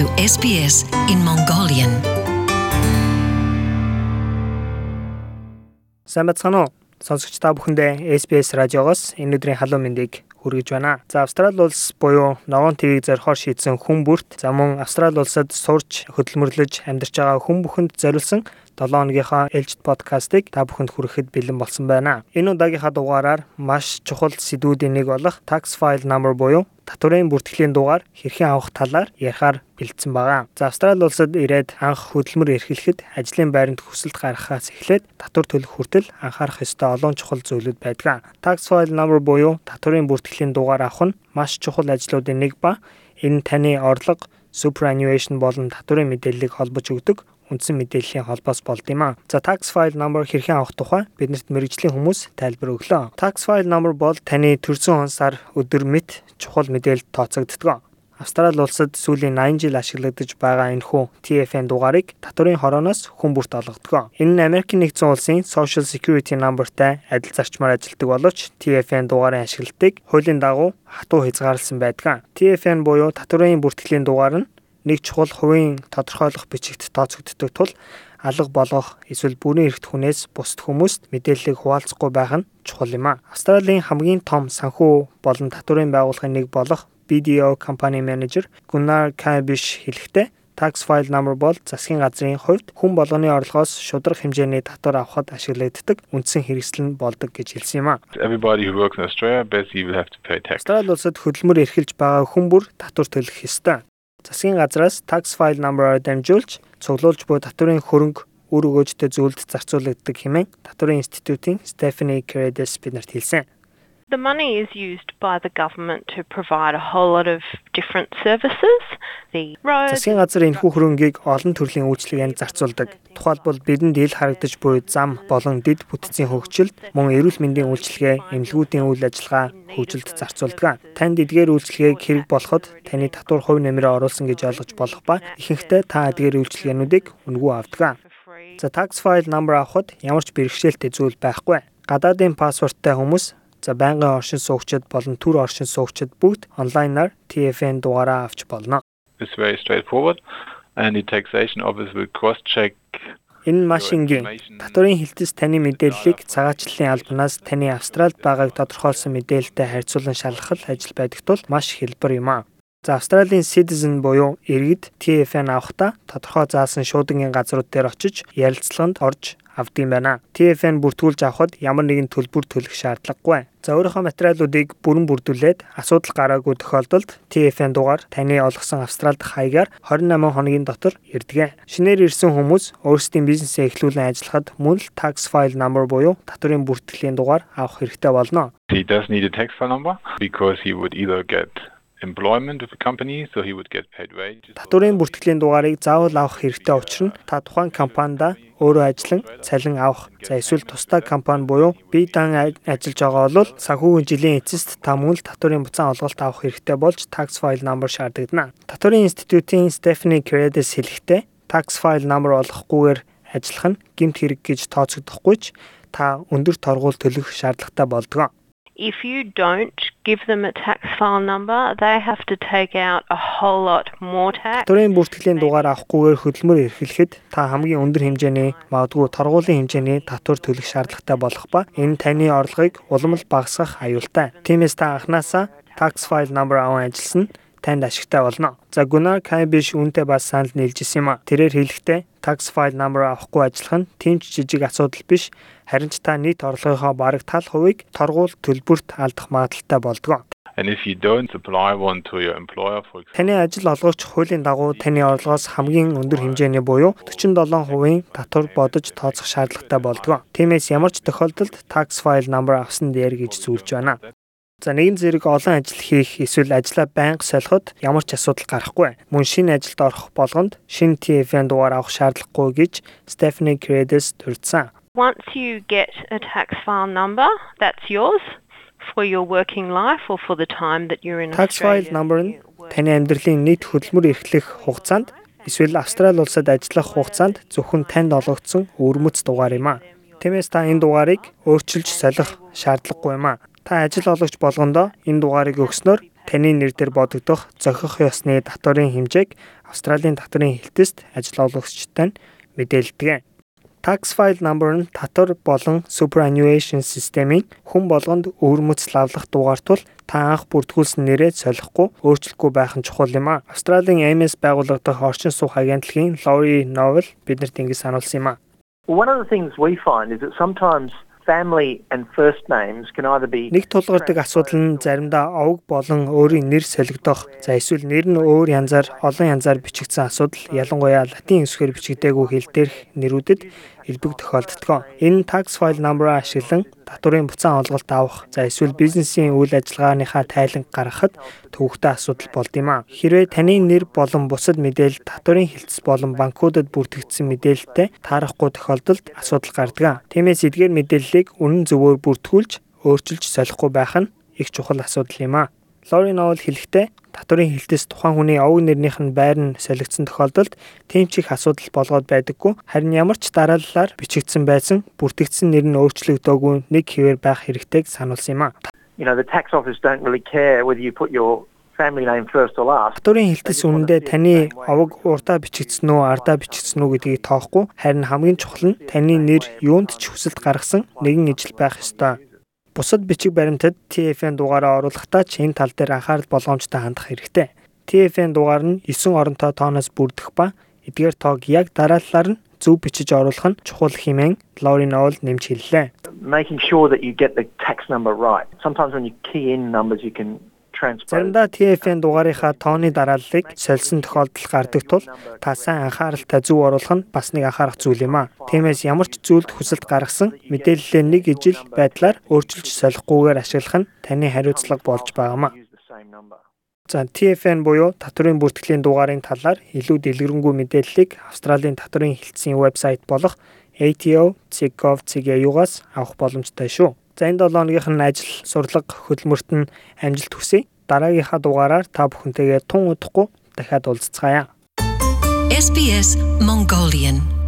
to SBS in Mongolian. Уу? Сонсогч та бүхэндээ SBS радиогоос энэ өдрийн халуун мэндийг хүргэж байна. За Австрали улс буюу ногоон твийг зорихоор шийдсэн хүн бүрт за мөн Австрали улсад сурч хөдөлмөрлөж амьдарч байгаа хүн бүхэнд зориулсан 7 хоногийнхаа ээлжид подкастыг та бүхэнд хүрэхэд бэлэн болсон байна. Энэ удаагийнхаа дугаараар маш чухал сэдвүүдийн нэг болох tax file number буюу татварын бүртгэлийн дугаар хэрхэн авах талаар ярихаар бэлдсэн байгаа. За Австрали улсад ирээд анх хөдөлмөр эрхлэхэд ажлын байранд хүсэлт гаргахаас эхлээд татвар төлөх хүртэл анхаарах ёстой олон чухал зүйлүүд байдаг. Tax file number буюу татварын бүртгэлийн дугаар авах нь маш чухал ажлуудын нэг ба энэ таны орлого superannuation болон татварын мэдээллийг холбож өгдөг үндсэн мэдээллийн холбоос болд юм а. За tax file number хэрхэн авах тухай биднэрт мэрэгжлийн хүмүүс тайлбар өглөө. Tax file number бол таны төрсөн он сар өдөр мэт чухал мэдээлэл тооцогддог. Австрали улсад сүүлийн 80 жил ашиглагдаж байгаа энэхүү TFN дугаарыг татварын хорооноос хүн бүрт олгодог. Энэ нь Америкийн нэгдсэн улсын Social Security Number-тай адил зарчмаар ажилладаг боловч TFN дугаарын ашиглалтыг хуулийн дагуу хатуу хязгаарласан байдаг. TFN буюу татварын бүртгэлийн дугаар нь нэг чухал хувийн тодорхойлох бичигт тооцогддог тул алга болгох эсвэл бүрийн эрхт хүнээс бусд хүмүүст мэдээллийг хуваалцахгүй байх нь чухал юм а. Австралийн хамгийн том санхүү болон татварын байгууллагын нэг болох BDO компани менежер Gunnar Kabish хэлэхдээ tax file number бол засгийн газрын хувьд хүн болгоны орлогоос шударга хэмжээний татвар авахд ашиглагддаг үндсэн хэрэгсэл нь болдог гэж хэлсэн юм а. Австрали улсад хөдөлмөр эрхэлж байгаа хүн бүр татвар төлөх ёстой. Засгийн газраас tax file number-аар дамжуулж цуглуулж буй татварын хөрөнгө үр өгөөжтэй зүйлд зарцуулагддаг хэмээн татварын институтын Stephanie Credes биднэрт хэлсэн. The money is used by the government to provide a whole lot of different services. The Засгийн газар энэхүү хөрөнгийг олон төрлийн үйлчлэгээнд зарцуулдаг. Тухайлбал бидэнд ил харагдаж буй зам болон дэд бүтцийн хөгжилд, мөн эрүүл мэндийн үйлчлэгээ, эмнэлгүүдийн үйл ажиллагаа хөгжилд зарцуулдаг. Танд эдгээр үйлчлэгээг хэрэг болоход таны татвар хувь нэмрээ оруулсан гэж ойлгож болох ба ихэнхдээ та эдгээр үйлчлэгээнүүдийг үнэгүй авдаг. За tax file number авахд ямар ч бэрхшээлтэй зүйл байхгүй. Гадаадын паспорттай хүмүүс За байнгын оршин суугчид болон төр оршин суугчид бүгд онлайнаар TFN дугаараа авч болно. It's very straightforward and the taxation office will cross check Энэ маш энгийн. Татварын хэлтэс таны мэдээллийг цагаачлалын албанаас таны Австралид байгааг тодорхойлсон мэдээлэлтэй харьцуулан шалгах ажил байдаг тул маш хэлбэр юм аа. За Австралийн Citizen буюу иргэд TFN авахдаа тодорхой заасан шуудангийн газрууд дээр очиж ярилцлаганд орж авдсан байна. TFN бүртгүүлж авахд ямар нэгэн төлбөр төлөх шаардлагагүй. За өөрийнхөө материалуудыг бүрэн бүрдүүлээд асуудал гараагүй тохиолдолд TFN дугаар таны олгосон Австралид хаягаар 28 хоногийн дотор ирдэг. Шинээр ирсэн хүмүүс өөрсдийн бизнесээ эхлүүлэн ажиллахад мөн л tax file number буюу татварын бүртгэлийн дугаар авах хэрэгтэй болно. He does need a tax file number because he would either get employment of a company so he would get paid wages. Татварын бүртгэлийн дугаарыг заавал авах хэрэгтэй нь та тухайн компанида өөрөө ажиллан цалин авах. За эсвэл тусдаа компани буюу бие дан ажиллаж байгаа бол санхүүгийн жилийн эцэст та мөн л татварын буцаан олголт авах хэрэгтэй болж tax file number шаардлагадана. Татварын институтын Stephanie Credes хэлэхдээ tax file number олохгүйгээр ажиллах нь гэмт хэрэг гэж тооцогдохгүй ч та өндөр торгуул төлөх шаардлагатай болдог if you don't give them a tax file number, they have to take out a whole lot more tax. Төрийн бүртгэлийн дугаар авахгүйгээр хөдөлмөр эрхлэхэд та хамгийн өндөр хэмжээний магадгүй торгуулийн хэмжээний татвар төлөх шаардлагатай болох ба энэ таны орлогыг улам л багасгах аюултай. Тиймээс та анханасаа tax file number аван ажилласна танд ашигтай болно. За Gunnar Kaibish үүнтэй бас санал нийлжсэн юм а. Тэрээр хэлэхдээ tax file number авахгүй ажиллах нь тийм ч жижиг асуудал биш. Харин ч та нийт орлогынхоо бараг тал хувийг торгуул төлбөрт алдах магадлалтай болдог. And if you don't supply one to your employer for example Таны ажил олгогч хуулийн дагуу таны орлогоос хамгийн өндөр хэмжээний буюу 47% татвар бодож тооцох шаардлагатай болдог. Тиймээс ямар ч тохиолдолд tax file number авсан дээр гэж зүйлж байна. За нэгэн зэрэг олон ажил хийх эсвэл ажлаа байнга солиход ямар ч асуудал гарахгүй. Мөн шинэ ажилд орох болгонд шинэ TFN дугаар авах шаардлагагүй гэж Stephanie Credes дурдсан. Once you get a tax file number, that's yours for your working life or for the time that you're in Tax file number нь таны амьдралын нийт хөдөлмөр эрхлэх хугацаанд эсвэл Австрали улсад ажиллах хугацаанд зөвхөн танд олгогдсон өвөрмөц дугаар юм а. Тиймээс та энэ дугаарыг өөрчилж солих шаардлагагүй юм а. Та ажил олгогч болгондоо энэ дугаарыг өгснөөр таны нэр дээр бодогдох зохих ёсны татварын хэмжээг Австралийн татварын хэлтэст ажил олгогчтой нь мэдээлдэг. Tax file number нь татвар болон superannuation системийн хүн болгонд өвөрмөц лавлах дугаар тул та анх бүртгүүлсэн нэрээ солихгүй өөрчлөхгүй байх нь чухал юм а. Австралийн AMS байгуулагдах орчин суух агентлагийн Lori Novel биднэрт ингэ сануулсан юм а. One of the things we find is that sometimes family and first names can either be Нэг тулгардаг асуудал нь заримдаа овог болон өөрийн нэр солигдох. За эсвэл нэр нь өөр янзаар олон янзаар бичигдсэн асуудал ялангуяа латин үсгээр бичигдээгүй хэл дээрх нэрүүдэд элбэг тохиолддог. Энэ tax file number-аа ашиглан татварын буцаан олголт авах, за эсвэл бизнесийн үйл ажиллагааныхаа тайлан гаргахад төвөгтэй асуудал болд юм а. Хэрвээ таны нэр болон бусад мэдээлэл татварын хэлтс болон банкудад бүртгэгдсэн мэдээлэлтэй таарахгүй тохиолдолд асуудал гардаг. Тиймээс эдгээр мэдээллийг үнэн зөвөөр бүртгүүлж өөрчилж солихгүй байх нь их чухал асуудал юм а. Лори Ноул хэлэхдээ татварын хэлтэс тухайн хүний овог нэрнийх нь байр нь солигдсон тохиолдолд тийм ч их асуудал болгоод байдаггүй. Харин ямар ч дарааллаар бичигдсэн байсан бүртгэгдсэн нэр нь өөрчлөгдөөгүй нэг хэвээр байх хэрэгтэйг сануулсан юм а. you know the tax office don't really care whether you put your family name first or last. Татварын хэлтэс үнэндээ таны овог урдаа бичигдсэн үү, ардаа бичигдсэн үү гэдгийг тоохгүй. Харин хамгийн чухал нь таны нэр юунд ч хүсэлт гаргасан нэгэн ижил байх ёстой. Бусад бичиг баримтад TFN дугаараа оруулахдаа ч энэ тал дээр анхаарал болгоомжтой хандах хэрэгтэй. TFN дугаар нь 9 оронтой тооноос бүрдэх ба эдгээр тоог яг дарааллаар нь зөв бичиж оруулах нь чухал хэмээн Лори Ноул нэмж хэллээ. Making sure that you get the tax number right. Sometimes when you key in numbers you can. Заримдаа TFN дугаарынхаа тооны дарааллыг сольсон тохиолдол гардаг тул та сайн анхааралтай зөв оруулах нь бас нэг анхаарах зүйл юм а. Тиймээс ямар ч зүйлд хүсэлт гаргасан мэдээллээ нэг ижил байдлаар өөрчилж солихгүйгээр ашиглах нь таны хариуцлага болж байгаамаа. За TFN буюу татварын бүртгэлийн дугаарын талаар илүү дэлгэрэнгүй мэдээллийг Австралийн татварын хэлтсийн вебсайт болох ATO.gov.au-гаас авах боломжтой шүү. За энэ 7 хоногийнх нь ажил, сурлага, хөдөлмөрт нь амжилт хүсье. Дараагийнхаа дугаараар та бүхэнтэйгээ тун удахгүй дахиад уулзцаая. SBS Mongolian